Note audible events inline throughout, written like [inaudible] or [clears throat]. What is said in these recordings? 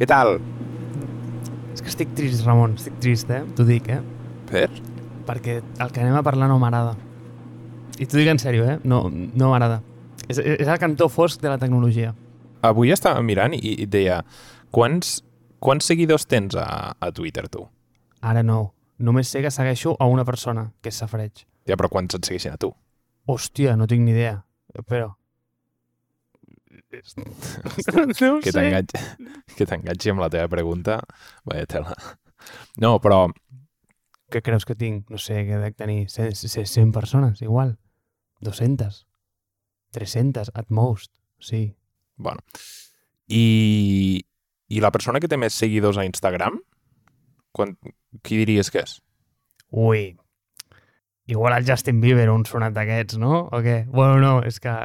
Què tal? És que estic trist, Ramon, estic trist, eh? T'ho dic, eh? Per? Perquè el que anem a parlar no m'agrada. I t'ho dic en sèrio, eh? No, no m'agrada. És, és el cantó fosc de la tecnologia. Avui estava mirant i, i deia quants, quants seguidors tens a, a Twitter, tu? Ara no. Només sé que segueixo a una persona, que és Safreig. Ja, però quants et segueixen a tu? Hòstia, no tinc ni idea. Però... no ho Que sé. t'enganxi que t'enganxi amb la teva pregunta. Vaya tela. No, però Què creus que tinc? No sé, que dec tenir 100, 100 persones, igual. 200. 300, at most. Sí. Bueno. I, I la persona que té més seguidors a Instagram, quan, qui diries que és? Ui. Igual el Justin Bieber, un sonat d'aquests, no? O què? Bueno, no, és que...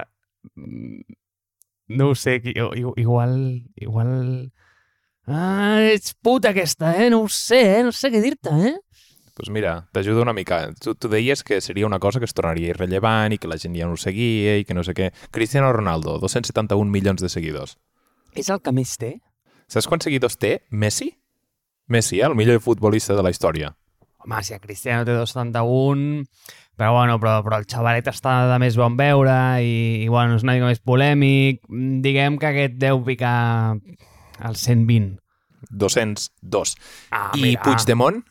No ho sé, igual... Igual... Ah, ets puta aquesta, eh? No ho sé, eh? No sé què dir-te, eh? Doncs pues mira, t'ajudo una mica. Tu, tu deies que seria una cosa que es tornaria irrellevant i que la gent ja no ho seguia i que no sé què. Cristiano Ronaldo, 271 milions de seguidors. És el que més té? Saps quants seguidors té Messi? Messi, eh? el millor futbolista de la història. Home, si a Cristiano té 271... Però bueno, però, però el xavalet està de més bon veure i, i bueno, és una mica més polèmic. Mm, Diguem que aquest deu picar al 120. 202. Ah, I mira. Puigdemont?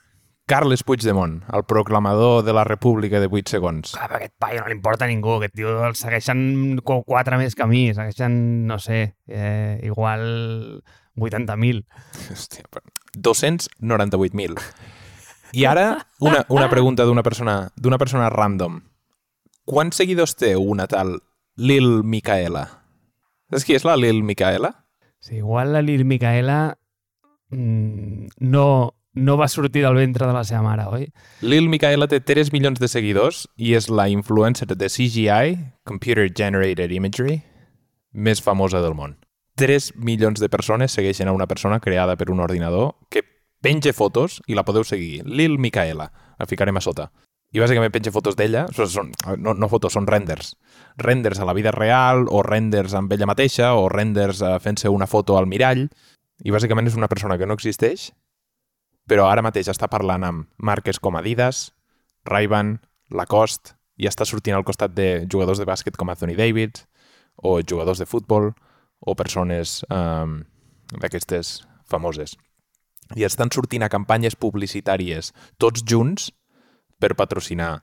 Carles Puigdemont, el proclamador de la república de 8 segons. Clar, però aquest paio no li importa a ningú. Aquest tio el segueixen qu- quatre més que a mi. Segueixen, no sé, eh, igual 80.000. Hòstia, però 298.000. I ara, una, una pregunta d'una persona, d'una persona random. Quants seguidors té una tal Lil Micaela? Saps qui és la Lil Micaela? Sí, igual la Lil Micaela mm, no, no va sortir del ventre de la seva mare, oi? Lil Micaela té 3 milions de seguidors i és la influencer de CGI, Computer Generated Imagery, més famosa del món. 3 milions de persones segueixen a una persona creada per un ordinador que penja fotos i la podeu seguir. Lil Micaela. La ficarem a sota. I bàsicament penja fotos d'ella, són, no, no fotos, són renders. Renders a la vida real, o renders amb ella mateixa, o renders eh, fent-se una foto al mirall. I bàsicament és una persona que no existeix, però ara mateix està parlant amb marques com Adidas, Ray-Ban, Lacoste, i està sortint al costat de jugadors de bàsquet com Anthony Davis, o jugadors de futbol, o persones um, d'aquestes famoses. I estan sortint a campanyes publicitàries tots junts per patrocinar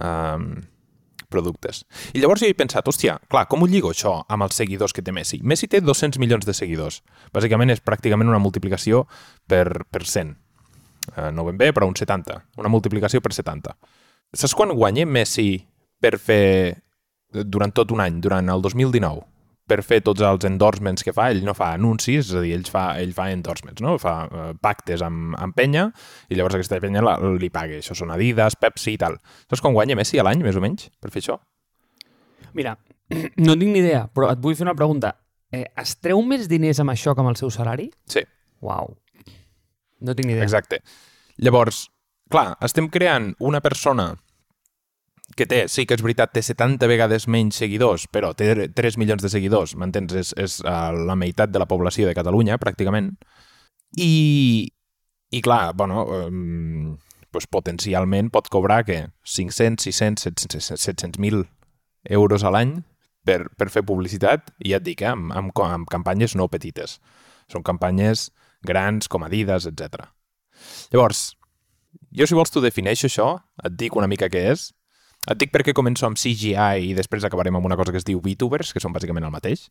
um, productes. I llavors jo he pensat, hòstia, clar, com ho lligo això amb els seguidors que té Messi? Messi té 200 milions de seguidors. Bàsicament és pràcticament una multiplicació per, per 100. Uh, no ben bé, però un 70. Una multiplicació per 70. Saps quan guanya Messi per fer, durant tot un any, durant el 2019, per fer tots els endorsements que fa, ell no fa anuncis, és a dir, ell fa, ell fa endorsements, no? fa uh, pactes amb, amb penya i llavors aquesta penya la, li paga. Això són Adidas, Pepsi i tal. Saps quan guanya Messi a l'any, més o menys, per fer això? Mira, [clears throat] no tinc ni idea, però et vull fer una pregunta. Eh, es treu més diners amb això que amb el seu salari? Sí, Uau. No tinc ni idea. exacte. Llavors, clar, estem creant una persona que té, sí que és veritat, té 70 vegades menys seguidors, però té 3 milions de seguidors, m'entens? És, és uh, la meitat de la població de Catalunya, pràcticament. I, i clar, bueno, um, pues potencialment pot cobrar que 500, 600, 700 700.000 euros a l'any per, per fer publicitat, i ja et dic, eh, amb, amb, amb campanyes no petites. Són campanyes grans, com Adidas, etc. Llavors, jo si vols t'ho defineixo això, et dic una mica què és, et dic perquè començo amb CGI i després acabarem amb una cosa que es diu VTubers, que són bàsicament el mateix.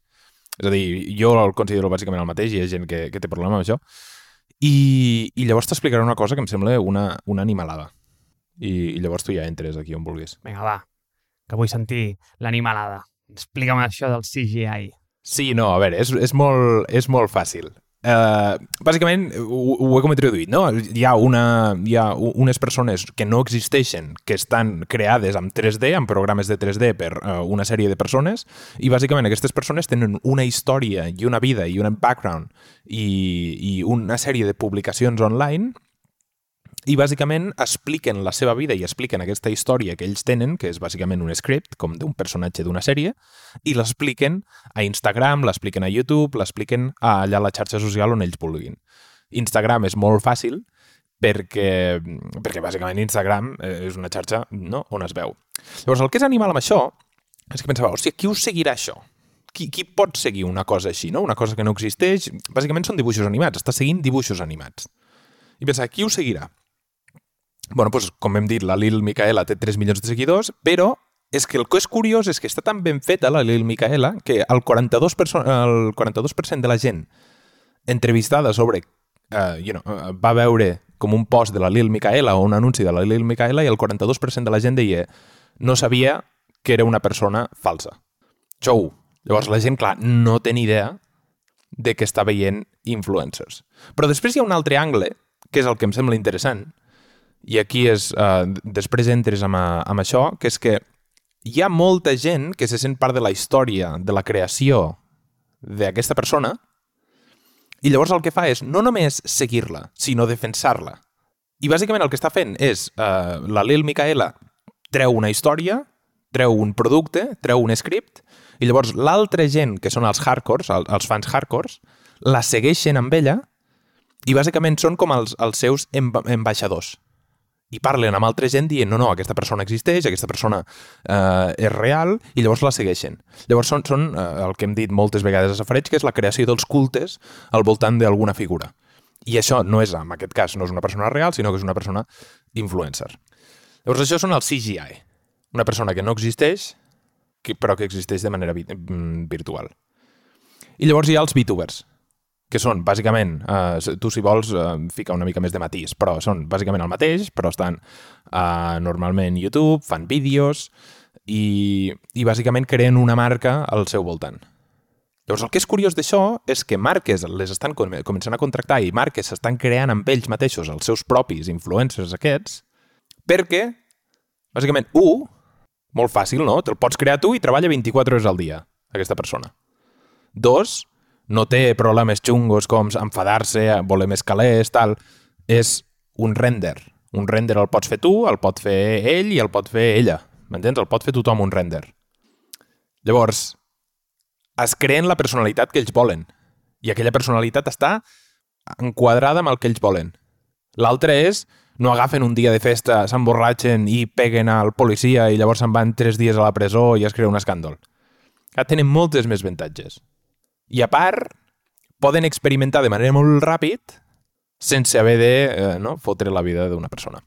És a dir, jo el considero bàsicament el mateix i hi ha gent que, que té problema amb això. I, i llavors t'explicaré una cosa que em sembla una, una animalada. I, I llavors tu ja entres aquí on vulguis. Vinga, va, que vull sentir l'animalada. Explica'm això del CGI. Sí, no, a veure, és, és, molt, és molt fàcil. Uh, bàsicament, ho, ho he com introduït, no? Hi ha, una, hi ha unes persones que no existeixen, que estan creades amb 3D, amb programes de 3D per uh, una sèrie de persones, i bàsicament aquestes persones tenen una història i una vida i un background i, i una sèrie de publicacions online i bàsicament expliquen la seva vida i expliquen aquesta història que ells tenen, que és bàsicament un script, com d'un personatge d'una sèrie, i l'expliquen a Instagram, l'expliquen a YouTube, l'expliquen allà a la xarxa social on ells vulguin. Instagram és molt fàcil perquè, perquè bàsicament Instagram eh, és una xarxa no, on es veu. Llavors, el que és animal amb això és que pensava, hòstia, qui us seguirà això? Qui, qui pot seguir una cosa així, no? Una cosa que no existeix? Bàsicament són dibuixos animats, està seguint dibuixos animats. I pensava, qui ho seguirà? Bueno, pues, com hem dit, la Lil Micaela té 3 milions de seguidors, però és que el que és curiós és que està tan ben feta la Lil Micaela que el 42%, el 42 de la gent entrevistada sobre uh, you know, uh, va veure com un post de la Lil Micaela o un anunci de la Lil Micaela i el 42% de la gent deia no sabia que era una persona falsa. Xou. Llavors la gent, clar, no té ni idea de que està veient influencers. Però després hi ha un altre angle, que és el que em sembla interessant, i aquí és, uh, després entres amb, a, amb això, que és que hi ha molta gent que se sent part de la història, de la creació d'aquesta persona, i llavors el que fa és no només seguir-la, sinó defensar-la. I bàsicament el que està fent és, uh, la Lil Micaela treu una història, treu un producte, treu un script, i llavors l'altra gent, que són els hardcores, els fans hardcores, la segueixen amb ella i bàsicament són com els, els seus ambaixadors i parlen amb altra gent dient no, no, aquesta persona existeix, aquesta persona eh, és real, i llavors la segueixen. Llavors són, són eh, el que hem dit moltes vegades a Safareig, que és la creació dels cultes al voltant d'alguna figura. I això no és, en aquest cas, no és una persona real, sinó que és una persona influencer. Llavors això són els CGI. Una persona que no existeix, que, però que existeix de manera vi mm, virtual. I llavors hi ha els VTubers, que són, bàsicament, eh, tu si vols eh, fica una mica més de matís, però són bàsicament el mateix, però estan eh, normalment YouTube, fan vídeos i, i bàsicament creen una marca al seu voltant. Llavors, el que és curiós d'això és que marques les estan començant a contractar i marques s'estan creant amb ells mateixos els seus propis influencers aquests perquè, bàsicament, un, molt fàcil, no? Te'l pots crear tu i treballa 24 hores al dia, aquesta persona. Dos, no té problemes xungos com enfadar-se, voler més calés, tal. És un render. Un render el pots fer tu, el pot fer ell i el pot fer ella. M'entens? El pot fer tothom un render. Llavors, es creen la personalitat que ells volen. I aquella personalitat està enquadrada amb el que ells volen. L'altre és, no agafen un dia de festa, s'emborratxen i peguen al policia i llavors se'n van tres dies a la presó i es crea un escàndol. Ja tenen moltes més avantatges. I a part, poden experimentar de manera molt ràpid sense haver de eh, no, fotre la vida d'una persona.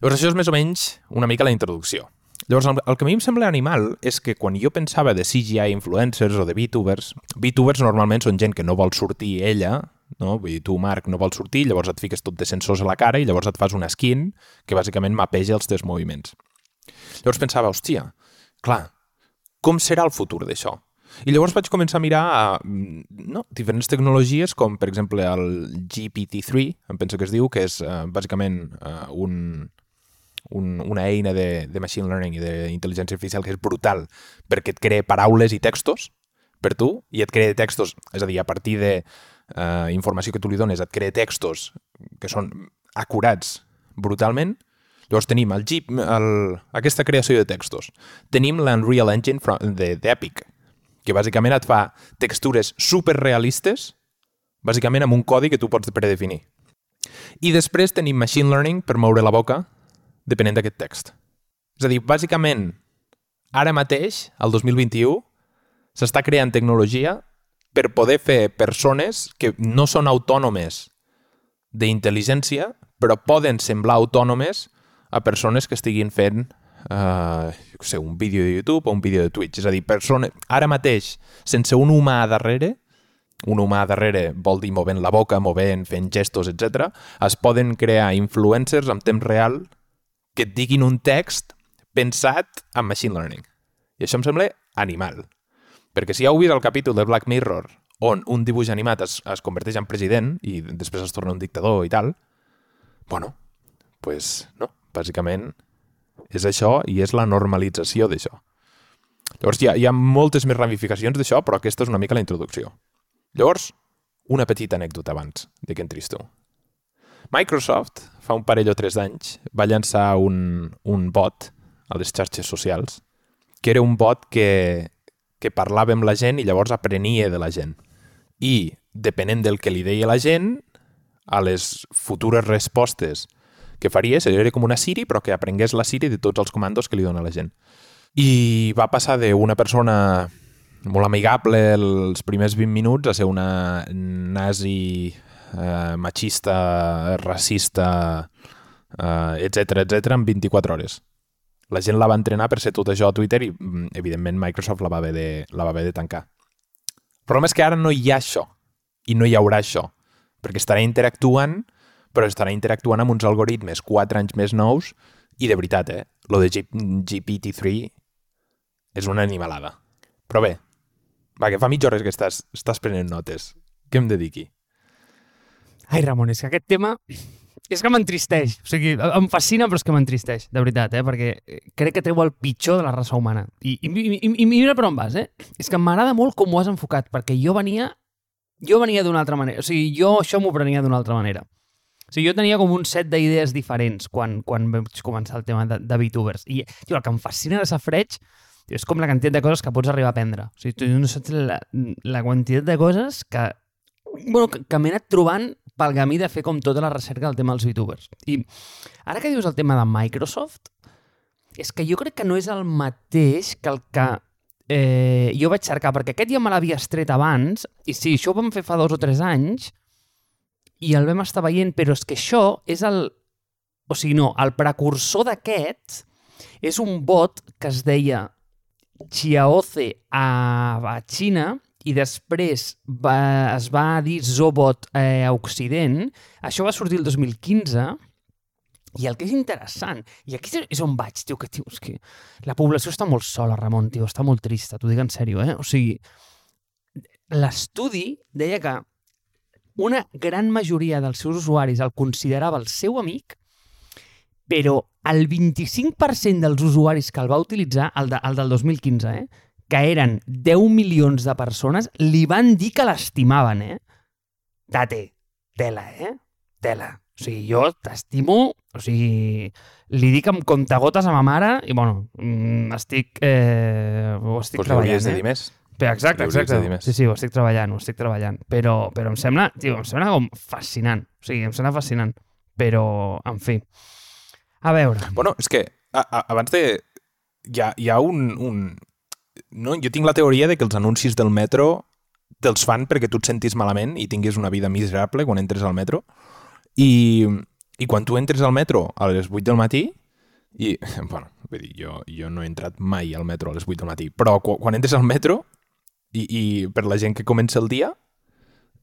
Llavors, això és més o menys una mica la introducció. Llavors, el, el que a mi em sembla animal és que quan jo pensava de CGI influencers o de VTubers, VTubers normalment són gent que no vol sortir ella, no? Vull dir, tu, Marc, no vols sortir, llavors et fiques tot de sensors a la cara i llavors et fas una skin que bàsicament mapeja els teus moviments. Llavors pensava, hòstia, clar, com serà el futur d'això? I llavors vaig començar a mirar a, no, diferents tecnologies, com per exemple el GPT-3, em penso que es diu, que és uh, bàsicament uh, un, un, una eina de, de machine learning i d'intel·ligència artificial que és brutal perquè et crea paraules i textos per tu i et crea textos, és a dir, a partir de uh, informació que tu li dones, et crea textos que són acurats brutalment, Llavors tenim el Jeep, el, aquesta creació de textos. Tenim l'Unreal Engine d'Epic, que bàsicament et fa textures superrealistes, bàsicament amb un codi que tu pots predefinir. I després tenim machine learning per moure la boca depenent d'aquest text. És a dir, bàsicament, ara mateix, al 2021, s'està creant tecnologia per poder fer persones que no són autònomes d'intel·ligència, però poden semblar autònomes a persones que estiguin fent uh, sé, un vídeo de YouTube o un vídeo de Twitch. És a dir, persona, ara mateix, sense un humà darrere, un humà darrere vol dir movent la boca, movent, fent gestos, etc. es poden crear influencers en temps real que et diguin un text pensat en machine learning. I això em sembla animal. Perquè si ja heu vist el capítol de Black Mirror on un dibuix animat es, es converteix en president i després es torna un dictador i tal, bueno, pues no, bàsicament és això i és la normalització d'això. Llavors hi ha, hi ha moltes més ramificacions d'això, però aquesta és una mica la introducció. Llavors, una petita anècdota abans de que entris tu. Microsoft fa un parell o tres d'anys, va llançar un, un bot a les xarxes socials, que era un bot que, que parlava amb la gent i llavors aprenia de la gent. I, depenent del que li deia la gent, a les futures respostes que faria, seria com una Siri, però que aprengués la Siri de tots els comandos que li dona la gent. I va passar d'una persona molt amigable els primers 20 minuts a ser una nazi eh, machista, racista, eh, etc etc en 24 hores. La gent la va entrenar per ser tot això a Twitter i, mm, evidentment, Microsoft la va haver de, la va haver de tancar. El problema és que ara no hi ha això i no hi haurà això, perquè estarà interactuant, però estarà interactuant amb uns algoritmes 4 anys més nous i de veritat, eh? Lo de GPT-3 és una animalada. Però bé, va, que fa mitja hora que estàs, estàs prenent notes. Què em dediqui? Ai, Ramon, és que aquest tema és que m'entristeix. O sigui, em fascina, però és que m'entristeix, de veritat, eh? perquè crec que treu el pitjor de la raça humana. I, i, i, i mira per on vas, eh? És que m'agrada molt com ho has enfocat, perquè jo venia jo venia d'una altra manera. O sigui, jo això m'ho prenia d'una altra manera. O sigui, jo tenia com un set d'idees diferents quan, quan vaig començar el tema de, de VTubers. I tio, el que em fascina de Safreig és com la quantitat de coses que pots arribar a aprendre. O sigui, tu no saps la, la quantitat de coses que, bueno, que, que m'he anat trobant pel camí de fer com tota la recerca del tema dels VTubers. I ara que dius el tema de Microsoft, és que jo crec que no és el mateix que el que eh, jo vaig cercar, perquè aquest ja me l'havia estret abans, i sí, això ho vam fer fa dos o tres anys, i el vam estar veient, però és que això és el... O sigui, no, el precursor d'aquest és un bot que es deia a, a Xina, i després va, es va dir Zobot eh, a Occident. Això va sortir el 2015 i el que és interessant, i aquí és on vaig, tio, que, tio, és que la població està molt sola, Ramon, tio, està molt trista, t'ho dic en sèrio, eh? O sigui, l'estudi deia que una gran majoria dels seus usuaris el considerava el seu amic, però el 25% dels usuaris que el va utilitzar, el, de, el del 2015, eh? que eren 10 milions de persones, li van dir que l'estimaven, eh? Tate, tela, eh? Tela. O sigui, jo t'estimo, o sigui, li dic amb contagotes a ma mare i, bueno, mm, estic, eh, ho estic pues treballant, eh? de dir més. Però exacte, exacte. Sí, sí, ho estic treballant, ho estic treballant. Però, però em sembla, tio, em sembla com fascinant. O sigui, em sembla fascinant. Però, en fi. A veure. Bueno, és que a, a, abans de... Hi ha, hi ha un, un, no? jo tinc la teoria de que els anuncis del metro te'ls fan perquè tu et sentis malament i tinguis una vida miserable quan entres al metro. I, i quan tu entres al metro a les 8 del matí, i, [laughs] bueno, vull dir, jo, jo no he entrat mai al metro a les 8 del matí, però quan, quan entres al metro i, i per la gent que comença el dia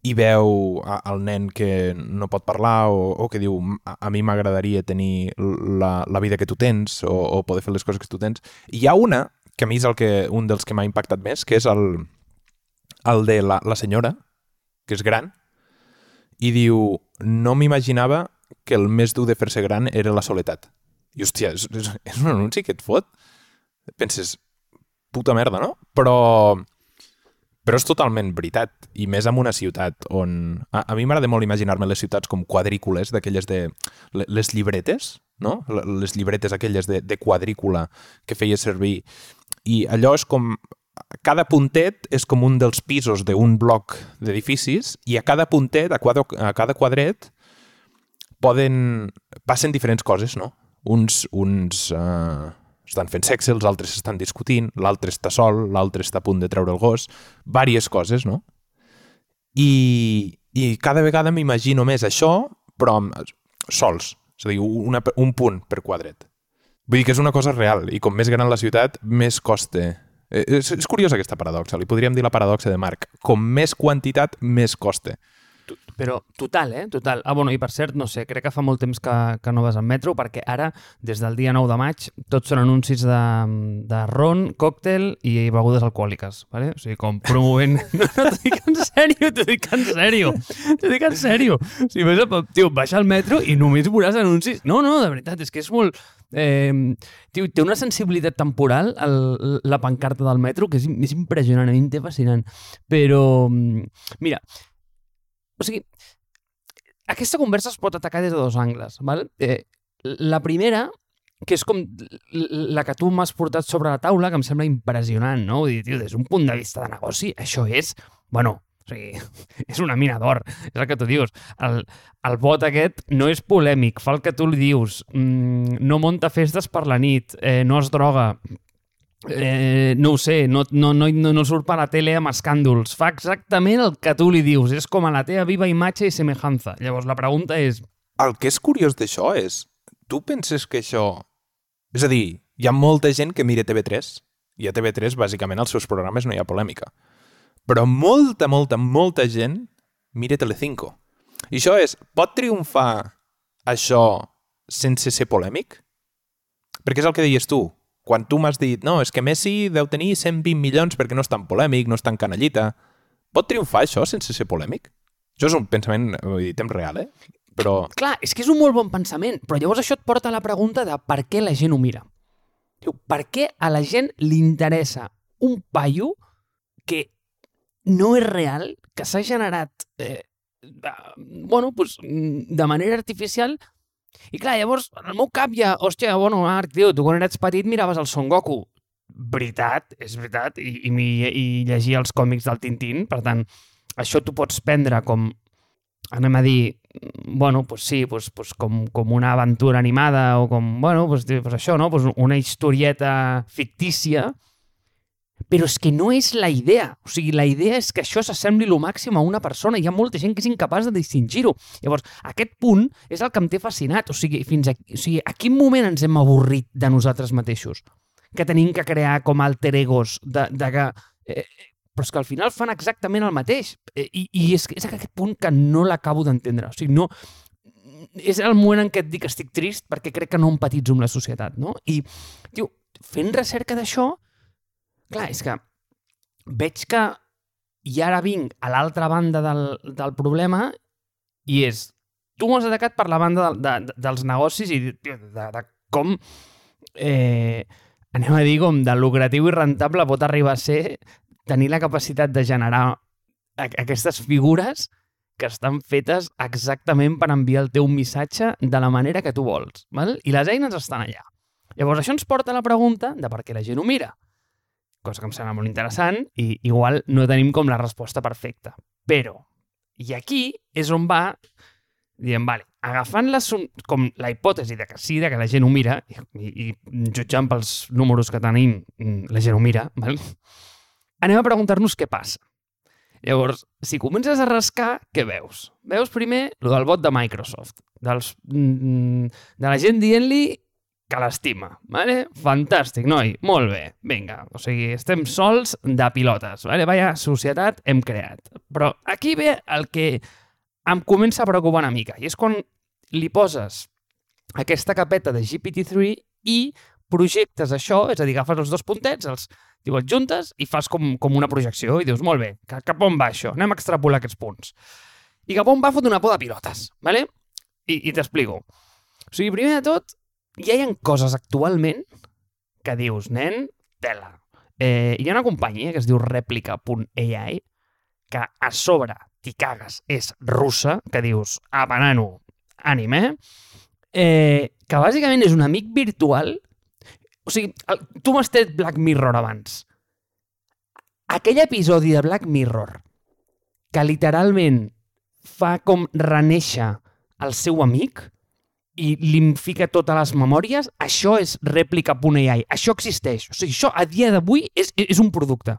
i veu el nen que no pot parlar o, o que diu a, a mi m'agradaria tenir la, la vida que tu tens o, o poder fer les coses que tu tens. Hi ha una que a mi és el que, un dels que m'ha impactat més, que és el, el de la, la senyora, que és gran, i diu, no m'imaginava que el més dur de fer-se gran era la soledat. I, hòstia, és, és, és un anunci que et fot. Penses, puta merda, no? Però, però és totalment veritat, i més en una ciutat on... A, a mi m'agrada molt imaginar-me les ciutats com quadrícules, d'aquelles de... les llibretes, no? Les llibretes aquelles de, de quadrícula que feia servir i allò és com... Cada puntet és com un dels pisos d'un bloc d'edificis i a cada puntet, a, quadre, a cada quadret, poden... passen diferents coses, no? Uns, uns uh, estan fent sexe, els altres estan discutint, l'altre està sol, l'altre està a punt de treure el gos, vàries coses, no? I, i cada vegada m'imagino més això, però amb, sols, és a dir, una, un punt per quadret. Vull dir que és una cosa real, i com més gran la ciutat, més costa. Eh, és, és curiosa aquesta paradoxa, li podríem dir la paradoxa de Marc. Com més quantitat, més costa. Però total, eh? Total. Ah, bueno, i per cert, no sé, crec que fa molt temps que, que no vas al metro, perquè ara, des del dia 9 de maig, tots són anuncis de, de ron, còctel i begudes alcohòliques, ¿vale? O sigui, com promovent... [laughs] No, no, t'ho dic en sèrio, t'ho dic en sèrio. T'ho dic en sèrio. O sigui, vas a, tio, baixa al metro i només veuràs anuncis... No, no, de veritat, és que és molt... Eh, tio, té una sensibilitat temporal el, la pancarta del metro que és, és impressionant, a mi em té fascinant. Però, mira, o sigui, aquesta conversa es pot atacar des de dos angles. Val? Eh, la primera, que és com la que tu m'has portat sobre la taula, que em sembla impressionant, no? Vull dir, tio, des d'un punt de vista de negoci, això és, bueno, o sigui, [laughs] és una mina d'or, és el que tu dius. El, el vot aquest no és polèmic, fa el que tu li dius, mm, no monta festes per la nit, eh, no es droga, eh, no ho sé, no, no, no, no, surt per la tele amb escàndols. Fa exactament el que tu li dius. És com a la teva viva imatge i semejanza. Llavors, la pregunta és... El que és curiós d'això és... Tu penses que això... És a dir, hi ha molta gent que mira TV3 i a TV3, bàsicament, als seus programes no hi ha polèmica. Però molta, molta, molta gent mira Telecinco. I això és... Pot triomfar això sense ser polèmic? Perquè és el que deies tu quan tu m'has dit, no, és que Messi deu tenir 120 milions perquè no és tan polèmic, no és tan canallita, pot triomfar això sense ser polèmic? Això és un pensament, vull dir, temps real, eh? Però... Clar, és que és un molt bon pensament, però llavors això et porta a la pregunta de per què la gent ho mira. Diu, per què a la gent li interessa un paio que no és real, que s'ha generat eh, bueno, pues, de manera artificial i clar, llavors, en el meu cap ja, hòstia, bueno, Marc, tio, tu quan eres petit miraves el Son Goku. Veritat, és veritat, i, i, i llegia els còmics del Tintín, per tant, això tu pots prendre com, anem a dir, bueno, pues sí, pues, pues com, com una aventura animada o com, bueno, pues, pues això, no? Pues una historieta fictícia, però és que no és la idea. O sigui, la idea és que això s'assembli lo màxim a una persona. Hi ha molta gent que és incapaç de distingir-ho. Llavors, aquest punt és el que em té fascinat. O sigui, fins a, o sigui, a quin moment ens hem avorrit de nosaltres mateixos? Que tenim que crear com alter egos de, de que... Eh, però és que al final fan exactament el mateix. Eh, I, i és, és aquest punt que no l'acabo d'entendre. O sigui, no, és el moment en què et dic que estic trist perquè crec que no empatitzo amb la societat, no? I, tio, fent recerca d'això, Clar, és que veig que i ara vinc a l'altra banda del, del problema i és, tu m'has atacat per la banda de, de, dels negocis i de, de, de com, eh, anem a dir, com de lucratiu i rentable pot arribar a ser tenir la capacitat de generar aquestes figures que estan fetes exactament per enviar el teu missatge de la manera que tu vols. Val? I les eines estan allà. Llavors, això ens porta a la pregunta de per què la gent ho mira cosa que em sembla molt interessant i igual no tenim com la resposta perfecta. Però, i aquí és on va, diem, vale, agafant la, com la hipòtesi de que sí, de que la gent ho mira, i, i jutjant pels números que tenim, mm, la gent ho mira, val? anem a preguntar-nos què passa. Llavors, si comences a rascar, què veus? Veus primer el del vot de Microsoft, dels, mm, de la gent dient-li que l'estima. Vale? Fantàstic, noi. Molt bé. Vinga, o sigui, estem sols de pilotes. Vale? Vaya societat hem creat. Però aquí ve el que em comença a preocupar una mica, i és quan li poses aquesta capeta de GPT-3 i projectes això, és a dir, agafes els dos puntets, els diu, juntes i fas com, com una projecció i dius, molt bé, cap on va això? Anem a extrapolar aquests punts. I cap on va fot una por de pilotes, vale? I, i t'explico. O sigui, primer de tot, ja hi ha coses actualment que dius, nen, tela. Eh, hi ha una companyia que es diu Replica.ai que a sobre t'hi cagues, és russa, que dius, a banano, ànime, eh, que bàsicament és un amic virtual. O sigui, el, tu m'has tret Black Mirror abans. Aquell episodi de Black Mirror que literalment fa com reneixer el seu amic, i li fica totes les memòries, això és réplica.ai. Això existeix. O sigui, això a dia d'avui és, és un producte.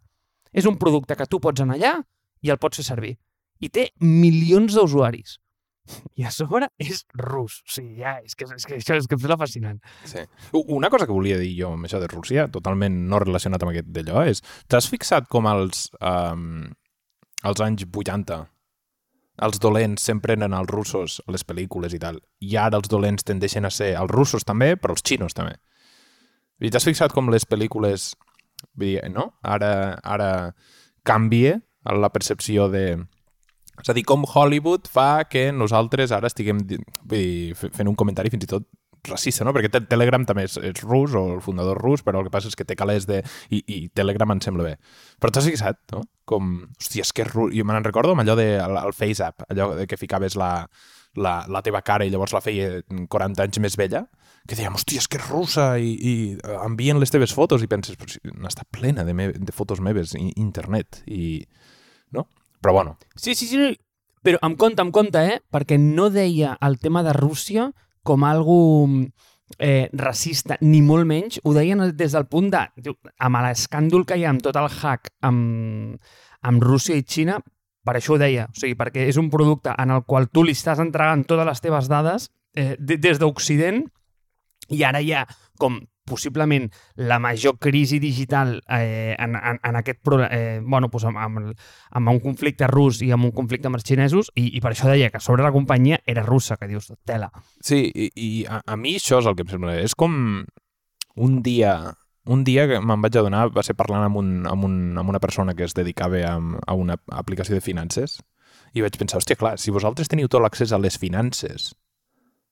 És un producte que tu pots anar allà i el pots fer servir. I té milions d'usuaris. [laughs] I a sobre és rus. O sigui, ja, és que, és que això és que és fascinant. Sí. Una cosa que volia dir jo amb això de Rússia, totalment no relacionat amb aquest d'allò, és... T'has fixat com els, um, als anys 80 els dolents sempre eren els russos a les pel·lícules i tal, i ara els dolents tendeixen a ser els russos també, però els xinos també. T'has fixat com les pel·lícules, vull dir, no? Ara, ara canvia la percepció de... És a dir, com Hollywood fa que nosaltres ara estiguem vull dir, fent un comentari fins i tot racista, no? Perquè Telegram també és, és rus, o el fundador rus, però el que passa és que té calés de... I, i Telegram em sembla bé. Però t'has fixat, no? Com... Hòstia, és que és rus... Jo me'n recordo amb allò de el, el FaceApp, allò de que ficaves la... la, la teva cara i llavors la feia 40 anys més vella, que dèiem, hòstia, és que és russa i, i envien les teves fotos i penses, però si n'està plena de, me de fotos meves i internet i... no? Però bueno. Sí, sí, sí, però amb compte, amb compte, eh? Perquè no deia el tema de Rússia com algo eh, racista, ni molt menys. Ho deien des del punt de... Amb l'escàndol que hi ha amb tot el hack amb, amb Rússia i Xina, per això ho deia. O sigui, perquè és un producte en el qual tu li estàs entregant totes les teves dades eh, des d'Occident i ara hi ha com possiblement la major crisi digital eh, en, en, en aquest eh, bueno, pues amb, amb, amb un conflicte rus i amb un conflicte amb els xinesos i, i per això deia que sobre la companyia era russa, que dius, tela. Sí, i, i a, a mi això és el que em sembla. És com un dia un dia que me'n vaig adonar va ser parlant amb, un, amb, un, amb una persona que es dedicava a, a una aplicació de finances i vaig pensar, hòstia, clar, si vosaltres teniu tot l'accés a les finances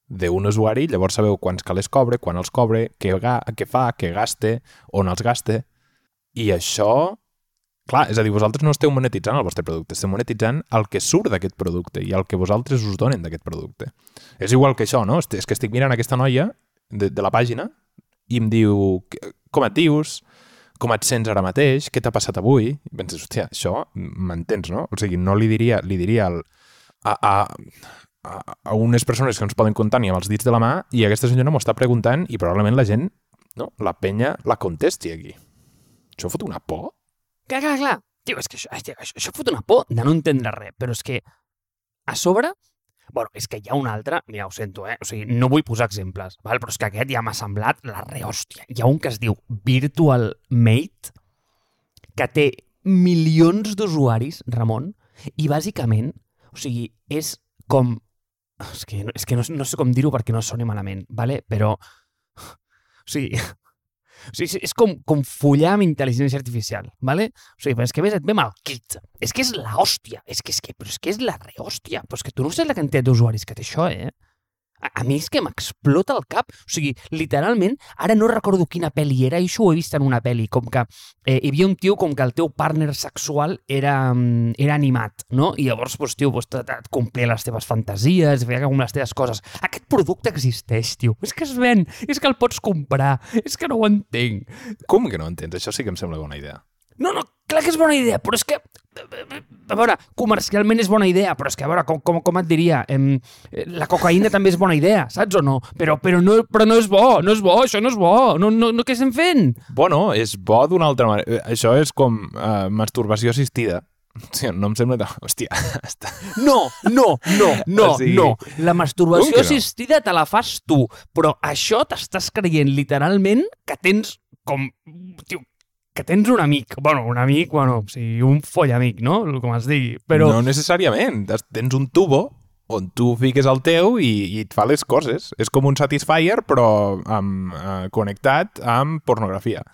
d'un usuari, llavors sabeu quants calés cobre, quan els cobre, què, què fa, què gaste, on els gaste. I això, clar, és a dir, vosaltres no esteu monetitzant el vostre producte, esteu monetitzant el que surt d'aquest producte i el que vosaltres us donen d'aquest producte. És igual que això, no? És que estic mirant aquesta noia de, de la pàgina i em diu, com et dius? Com et sents ara mateix? Què t'ha passat avui? I penses, hòstia, això m'entens, no? O sigui, no li diria, li diria el, a, a, a, a unes persones que no es poden comptar ni amb els dits de la mà i aquesta senyora m'ho està preguntant i probablement la gent, no, la penya la contesti aquí. Això fot una por? Clar, clar, clar. Tio, és que això, això, això fot una por de no entendre res, però és que a sobre Bueno, és que hi ha un altre, mira, ho sento, eh? O sigui, no vull posar exemples, val? però és que aquest ja m'ha semblat la rehòstia. Hi ha un que es diu Virtual Mate, que té milions d'usuaris, Ramon, i bàsicament, o sigui, és com és que, és que no, no sé com dir-ho perquè no soni malament, vale? però... O sigui, o sigui, és com, com follar amb intel·ligència artificial, ¿vale? O sigui, però és que ves, et ve mal kit. És que és la hòstia. És que, és que, però és que és la rehòstia. Però és que tu no saps la quantitat d'usuaris que té això, eh? A, a mi és que m'explota el cap. O sigui, literalment, ara no recordo quina pel·li era, i això ho he vist en una pel·li, com que eh, hi havia un tio com que el teu partner sexual era, mm, era animat, no? I llavors, doncs, tio, et, et complia les teves fantasies, feia com les teves coses. Aquest producte existeix, tio. És que es ven, és que el pots comprar, és que no ho entenc. Com que no entens? Això sí que em sembla bona idea. No, no, clar que és bona idea, però és que a veure, comercialment és bona idea, però és que, a veure, com, com, com et diria, em, la cocaïna també és bona idea, saps o no? Però, però, no, però no és bo, no és bo, això no és bo, no, no, no què estem fent? Bueno, és bo d'una altra manera. Això és com uh, masturbació assistida. Hòstia, no em sembla... Hòstia, [laughs] està... No, no, no, no, o sigui... no. La masturbació no? assistida te la fas tu, però això t'estàs creient literalment que tens com... Tio, que tens un amic, bueno, un amic, bueno, o sigui, un follamic, no? Com es digui, però... No necessàriament, tens un tubo on tu fiques el teu i, i et fa les coses. És com un Satisfyer, però amb, eh, connectat amb pornografia.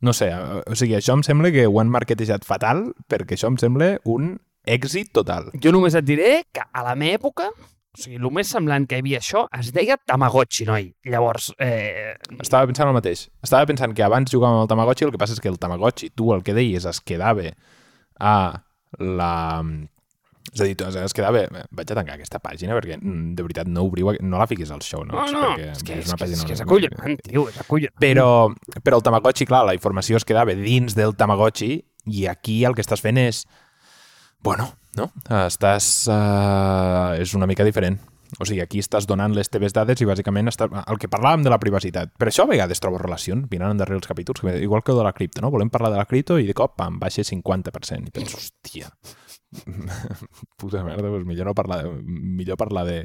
No sé, eh, o sigui, això em sembla que ho han marketejat fatal perquè això em sembla un èxit total. Jo només et diré que a la meva època o sigui, el més semblant que hi havia això es deia Tamagotchi, noi. Llavors... Eh... Estava pensant el mateix. Estava pensant que abans jugàvem al Tamagotchi, el que passa és que el Tamagotchi, tu el que deies, es quedava a la... És a dir, es quedava... Vaig a tancar aquesta pàgina perquè, mm, de veritat, no obriu... No la fiquis al show, no? No, no, perquè és que és, una pàgina... és, que és acollonant, tio, és acollonant. Però, però el Tamagotchi, clar, la informació es quedava dins del Tamagotchi i aquí el que estàs fent és... Bueno, no? Estàs... Uh, és una mica diferent. O sigui, aquí estàs donant les teves dades i bàsicament està, el que parlàvem de la privacitat. Per això a vegades trobo relacions, mirant endarrere els capítols, igual que de la cripto, no? Volem parlar de la cripto i de cop, pam, baixa 50%. I penso, hòstia, [laughs] puta merda, doncs millor no parlar, de, millor parlar de,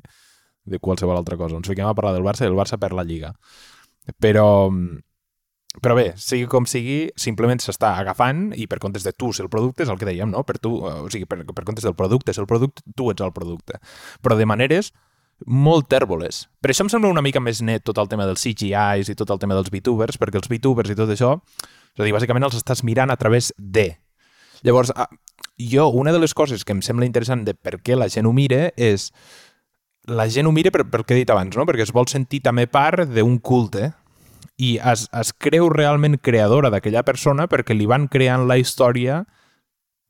de qualsevol altra cosa. Ens fiquem a parlar del Barça i el Barça per la Lliga. Però, però bé, sigui com sigui, simplement s'està agafant i per comptes de tu ser el producte és el que dèiem, no? Per tu, eh, o sigui, per, per comptes del producte és el producte, tu ets el producte. Però de maneres molt tèrboles. Per això em sembla una mica més net tot el tema dels CGIs i tot el tema dels VTubers, perquè els VTubers i tot això, és a dir, bàsicament els estàs mirant a través de. Llavors, jo, una de les coses que em sembla interessant de per què la gent ho mira és la gent ho mira per, per què he dit abans, no? perquè es vol sentir també part d'un culte, i es, es creu realment creadora d'aquella persona perquè li van creant la història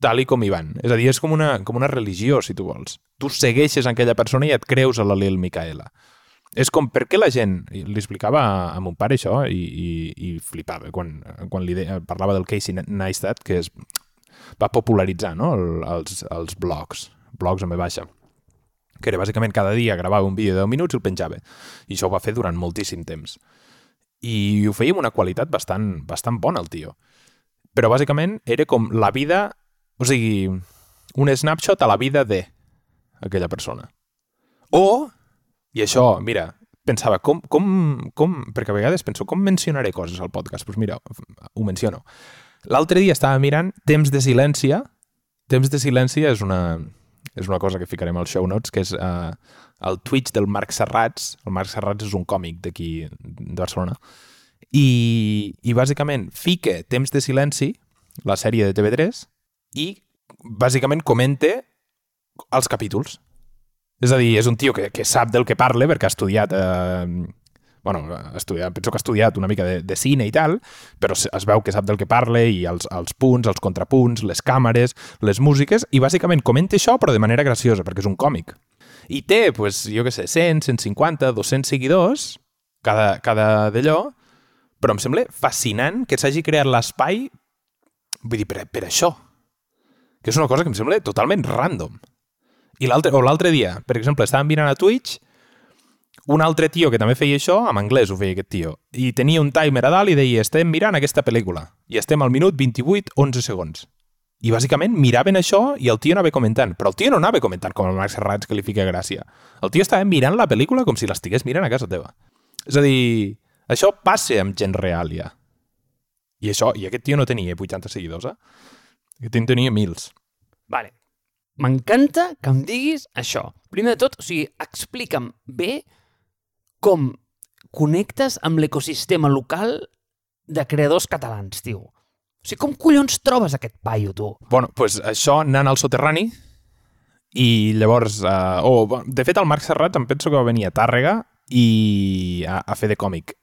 tal i com hi van. És a dir, és com una, com una religió, si tu vols. Tu segueixes aquella persona i et creus a la Lil Micaela. És com, per què la gent... Li explicava a, a mon pare això i, i, i flipava quan, quan li de, parlava del Casey Neistat, que es, va popularitzar no? El, els, els blogs, blogs amb B baixa que era bàsicament cada dia gravava un vídeo de 10 minuts i el penjava. I això ho va fer durant moltíssim temps. I ho feia amb una qualitat bastant, bastant bona, el tio. Però bàsicament era com la vida, o sigui, un snapshot a la vida de aquella persona. O, i això, mira, pensava, com, com, com, perquè a vegades penso, com mencionaré coses al podcast? Doncs pues mira, ho menciono. L'altre dia estava mirant Temps de Silència. Temps de Silència és una, és una cosa que ficarem als show notes, que és uh, el Twitch del Marc Serrats. El Marc Serrats és un còmic d'aquí de Barcelona. I, I bàsicament fica Temps de Silenci, la sèrie de TV3, i bàsicament comente els capítols. És a dir, és un tio que, que sap del que parla perquè ha estudiat eh, bueno, ha estudiat, penso que ha estudiat una mica de, de cine i tal, però es veu que sap del que parla i els, els punts, els contrapunts, les càmeres, les músiques, i bàsicament comenta això però de manera graciosa, perquè és un còmic. I té, pues, jo què sé, 100, 150, 200 seguidors, cada, cada d'allò, però em sembla fascinant que s'hagi creat l'espai, vull dir, per, per això, que és una cosa que em sembla totalment random. I l'altre o l'altre dia, per exemple, estàvem mirant a Twitch un altre tio que també feia això, en anglès ho feia aquest tio, i tenia un timer a dalt i deia estem mirant aquesta pel·lícula, i estem al minut 28, 11 segons. I bàsicament miraven això i el tio anava comentant, però el tio no anava comentant com el Max Serrats que li fica gràcia. El tio estava mirant la pel·lícula com si l'estigués mirant a casa teva. És a dir, això passa amb gent real ja. I això, i aquest tio no tenia 80 seguidors, eh? Aquest tio tenia mils. Vale. M'encanta que em diguis això. Primer de tot, o sigui, explica'm bé com connectes amb l'ecosistema local de creadors catalans, tio. O sigui, com collons trobes aquest paio, tu? Bueno, doncs pues això anant al soterrani i llavors... Uh, oh, de fet, el Marc Serrat em penso que va venir a Tàrrega i a, a fer de còmic.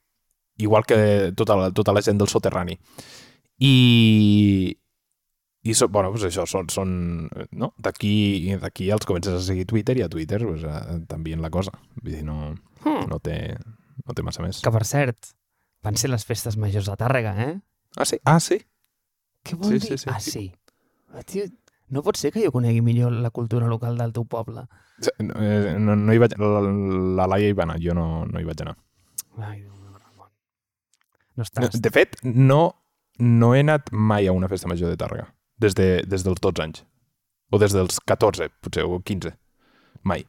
Igual que tota la, tota la gent del soterrani. I, i so, bueno, pues això, són, són no? d'aquí els comences a seguir Twitter i a Twitter pues, uh, també en la cosa. Vull dir, no, hmm. no, té, no té massa més. Que, per cert, van ser les festes majors de Tàrrega, eh? Ah, sí? Ah, sí? Què vol sí, dir? Sí, sí, ah, sí. Ah, tio, no pot ser que jo conegui millor la cultura local del teu poble. No, eh, no, no hi vaig, la, la Laia hi va anar, jo no, no hi vaig anar. Ai, Ramon. No estàs... De fet, no, no he anat mai a una festa major de Tàrrega, des, de, des dels 12 anys. O des dels 14, potser, o 15. Mai.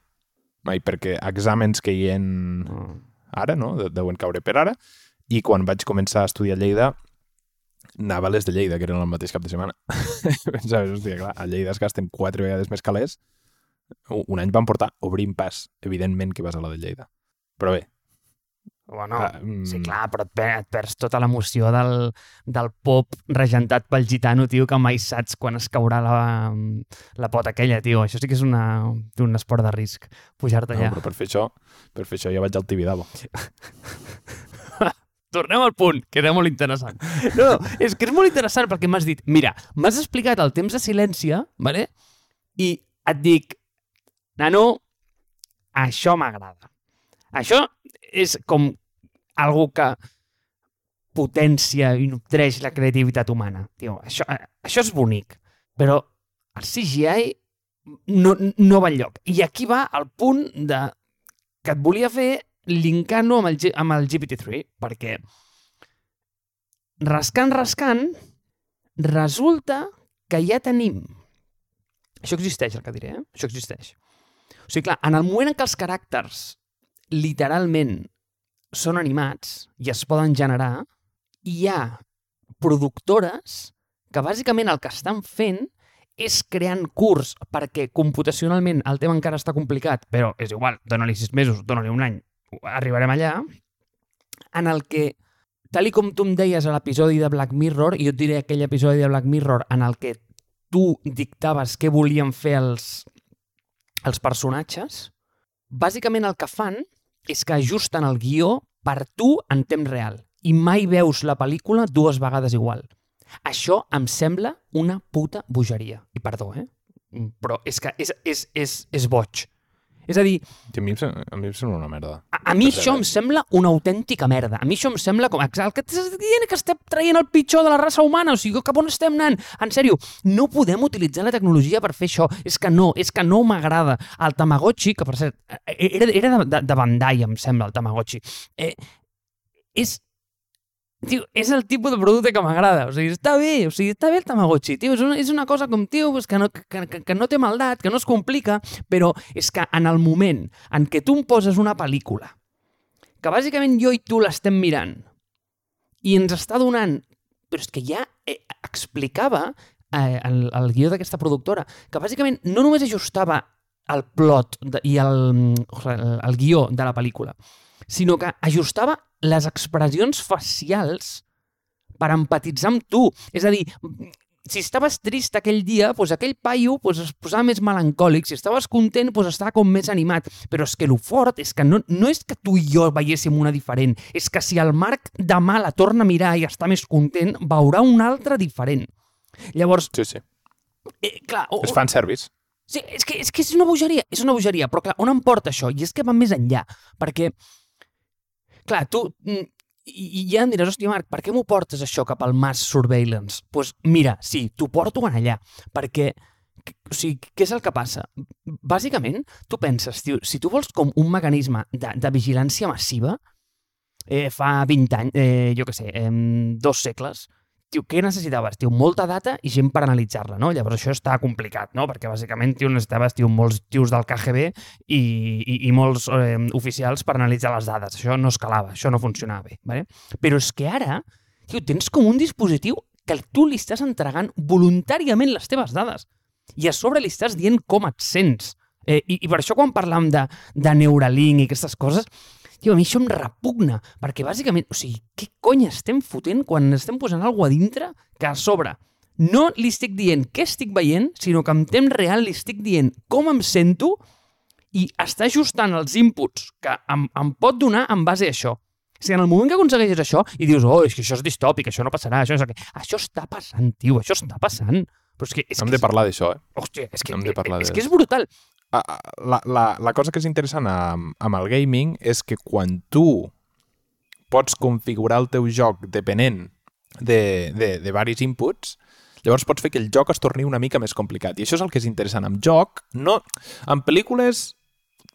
Mai, perquè exàmens que hi ha mm. ara, no? Deuen caure per ara. I quan vaig començar a estudiar a Lleida, anava a les de Lleida, que eren el mateix cap de setmana. [laughs] Pensaves, hòstia, clar, a Lleida es gasten quatre vegades més calés. Un any van portar obrint pas, evidentment que vas a la de Lleida. Però bé, Bueno, ah, mm... sí, clar, però et, et perds tota l'emoció del, del pop regentat pel gitano, tio, que mai saps quan es caurà la, la pota aquella, tio. Això sí que és una, un esport de risc, pujar-te allà. No, però per fer això, per fer això ja vaig al Tibidabo. [laughs] Tornem al punt, que era molt interessant. [laughs] No, no, és que és molt interessant perquè m'has dit, mira, m'has explicat el temps de silència, vale? i et dic, nano, això m'agrada. Això és com algú que potència i nutreix la creativitat humana. Tio, això, això és bonic, però el CGI no, no va enlloc. I aquí va el punt de que et volia fer linkant-ho amb, el, amb el GPT-3, perquè rascant, rascant, resulta que ja tenim... Això existeix, el que diré, eh? Això existeix. O sigui, clar, en el moment en què els caràcters literalment són animats i es poden generar, hi ha productores que bàsicament el que estan fent és creant curs perquè computacionalment el tema encara està complicat, però és igual, dona-li sis mesos, dona-li un any, arribarem allà, en el que, tal com tu em deies a l'episodi de Black Mirror, i jo et diré aquell episodi de Black Mirror en el que tu dictaves què volien fer els, els personatges, bàsicament el que fan és que ajusten el guió per tu en temps real i mai veus la pel·lícula dues vegades igual. Això em sembla una puta bogeria. I perdó, eh? Però és que és, és, és, és boig. És a dir, I a mi, a mi em sembla una merda. a, a mi això em sembla una autèntica merda. A mi això em sembla com... El que t'estàs dient que estem traient el pitjor de la raça humana, o sigui, cap on estem anant? En sèrio, no podem utilitzar la tecnologia per fer això. És que no, és que no m'agrada. El Tamagotchi, que per cert, eh, era, era de, de, de Bandai, em sembla, el Tamagotchi. Eh, és, tio, és el tipus de producte que m'agrada. O sigui, està bé, o sigui, està bé el Tamagotchi, tio. És una, és una cosa com, tio, pues, que, no, que, que, que no té maldat, que no es complica, però és que en el moment en què tu em poses una pel·lícula que bàsicament jo i tu l'estem mirant i ens està donant... Però és que ja eh, explicava eh, el, el guió d'aquesta productora que bàsicament no només ajustava el plot de, i el, el, el guió de la pel·lícula, sinó que ajustava les expressions facials per empatitzar amb tu. És a dir, si estaves trist aquell dia, doncs aquell paio doncs es posava més melancòlic, si estaves content, doncs estava com més animat. Però és que el fort és que no, no és que tu i jo veiéssim una diferent, és que si el Marc demà la torna a mirar i està més content, veurà una altra diferent. Llavors, Sí, sí. eh, clar, o, És fanservice. Sí, és que, és que és una bogeria, és una bogeria, però clar, on em porta això? I és que va més enllà, perquè, clar, tu, mm, i, ja em diràs, hòstia, Marc, per què m'ho portes això cap al mass surveillance? Doncs pues mira, sí, t'ho porto en allà, perquè, o sigui, què és el que passa? Bàsicament, tu penses, tio, si tu vols com un mecanisme de, de vigilància massiva, eh, fa 20 anys, eh, jo què sé, eh, dos segles, tio, què necessitaves? Tio, molta data i gent per analitzar-la, no? Llavors això està complicat, no? Perquè bàsicament, tio, necessitaves, tio, molts tios del KGB i, i, i molts eh, oficials per analitzar les dades. Això no escalava, això no funcionava bé, ¿vale? Però és que ara, tio, tens com un dispositiu que tu li estàs entregant voluntàriament les teves dades i a sobre li estàs dient com et sents. Eh, i, I per això quan parlam de, de Neuralink i aquestes coses, tio, a mi això em repugna, perquè bàsicament, o sigui, què cony estem fotent quan estem posant alguna a dintre que a sobre no li estic dient què estic veient, sinó que en temps real li estic dient com em sento i està ajustant els inputs que em, em pot donar en base a això. O sigui, en el moment que aconsegueixes això i dius, oh, és que això és distòpic, això no passarà, això, és... això està passant, tio, això està passant. Però és que... És Hem que de parlar d'això, eh? Hòstia, és que, Hem de parlar és de- que és brutal. La, la, la cosa que és interessant amb, amb el gaming és que quan tu pots configurar el teu joc depenent de, de, de varis inputs, llavors pots fer que el joc es torni una mica més complicat. I això és el que és interessant. Amb joc, no... En pel·lícules,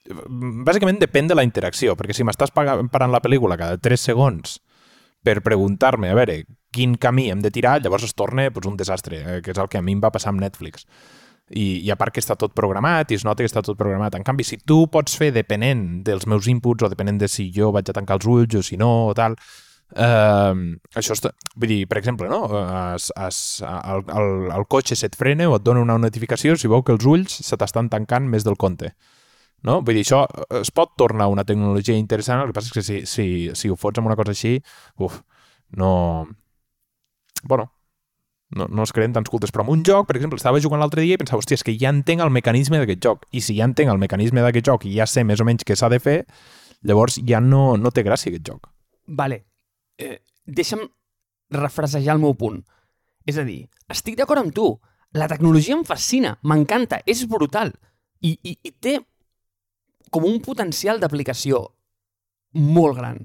bàsicament depèn de la interacció, perquè si m'estàs parant la pel·lícula cada 3 segons per preguntar-me, a veure, quin camí hem de tirar, llavors es torna doncs, un desastre, eh, que és el que a mi em va passar amb Netflix. I, I a part que està tot programat i es nota que està tot programat. En canvi, si tu pots fer depenent dels meus inputs o depenent de si jo vaig a tancar els ulls o si no o tal, eh, això està... Vull dir, per exemple, no? Es, es, el, el, el cotxe se't frena o et dona una notificació si veu que els ulls se t'estan tancant més del compte. No? Vull dir, això es pot tornar una tecnologia interessant, el que passa és que si, si, si ho fots amb una cosa així, uf, no... Bueno, no, no es creen tants cultes, però en un joc, per exemple, estava jugant l'altre dia i pensava, hòstia, és que ja entenc el mecanisme d'aquest joc, i si ja entenc el mecanisme d'aquest joc i ja sé més o menys què s'ha de fer, llavors ja no, no té gràcia aquest joc. Vale, eh, deixa'm refrasejar el meu punt. És a dir, estic d'acord amb tu. La tecnologia em fascina, m'encanta, és brutal. I, i, I té com un potencial d'aplicació molt gran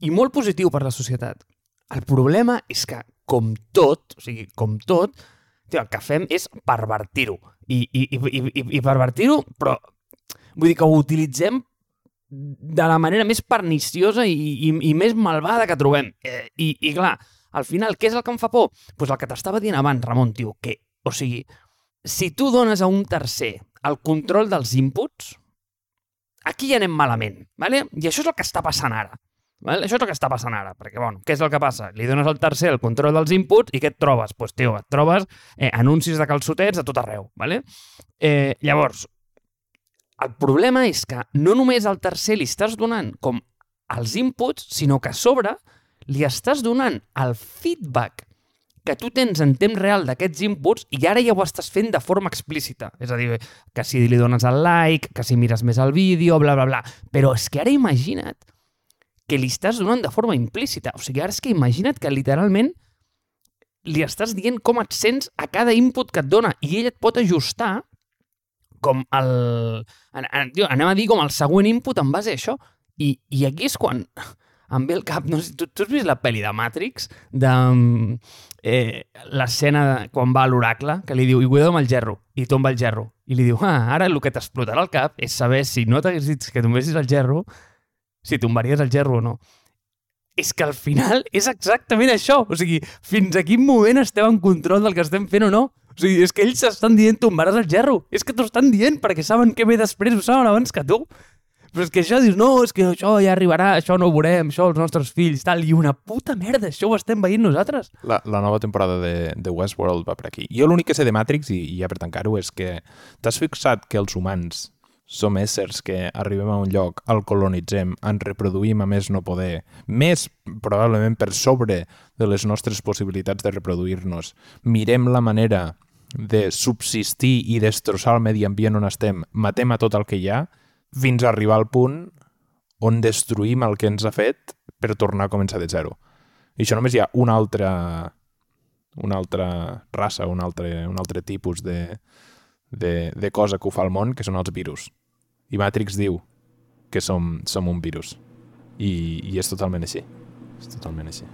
i molt positiu per la societat. El problema és que, com tot, o sigui, com tot, tio, el que fem és pervertir-ho. I, i, i, i, i- pervertir-ho, però vull dir que ho utilitzem de la manera més perniciosa i, i, i més malvada que trobem. Eh, i, I clar, al final, què és el que em fa por? Doncs pues el que t'estava dient abans, Ramon, tio, que, o sigui, si tu dones a un tercer el control dels inputs, aquí ja anem malament, ¿vale? i això és el que està passant ara. Vale? Això és el que està passant ara, perquè, bueno, què és el que passa? Li dones al tercer el control dels inputs i què et trobes? Doncs, pues, tio, et trobes eh, anuncis de calçotets a tot arreu, ¿vale? Eh, llavors, el problema és que no només al tercer li estàs donant com els inputs, sinó que a sobre li estàs donant el feedback que tu tens en temps real d'aquests inputs i ara ja ho estàs fent de forma explícita. És a dir, que si li dones el like, que si mires més el vídeo, bla, bla, bla. Però és que ara imagina't que li estàs donant de forma implícita. O sigui, ara és que imagina't que literalment li estàs dient com et sents a cada input que et dona i ell et pot ajustar com el... Anem a dir com el següent input en base a això. I, i aquí és quan em ve el cap... No sé, tu, tu has vist la pel·li de Matrix? De mm, eh, l'escena quan va a l'oracle, que li diu, i cuidado amb el gerro, i tomba el gerro. I li diu, ah, ara el que t'explotarà al cap és saber si no t'hagués dit que tombessis el gerro, si tombaries el gerro o no. És que al final és exactament això. O sigui, fins a quin moment estem en control del que estem fent o no? O sigui, és que ells estan dient tombaràs el gerro. És que t'ho estan dient perquè saben què ve després, ho saben abans que tu. Però és que això dius, no, és que això ja arribarà, això no ho veurem, això els nostres fills, tal, i una puta merda, això ho estem veient nosaltres. La, la nova temporada de, de Westworld va per aquí. Jo l'únic que sé de Matrix, i, i ja per tancar-ho, és que t'has fixat que els humans som éssers que arribem a un lloc, el colonitzem, ens reproduïm a més no poder, més probablement per sobre de les nostres possibilitats de reproduir-nos. Mirem la manera de subsistir i destrossar el medi ambient on estem, matem a tot el que hi ha, fins a arribar al punt on destruïm el que ens ha fet per tornar a començar de zero. I això només hi ha una altra una altra raça, un altre, un altre tipus de, de, de cosa que ho fa al món, que són els virus. I Matrix diu que som, som un virus. I, I és totalment així. És totalment així.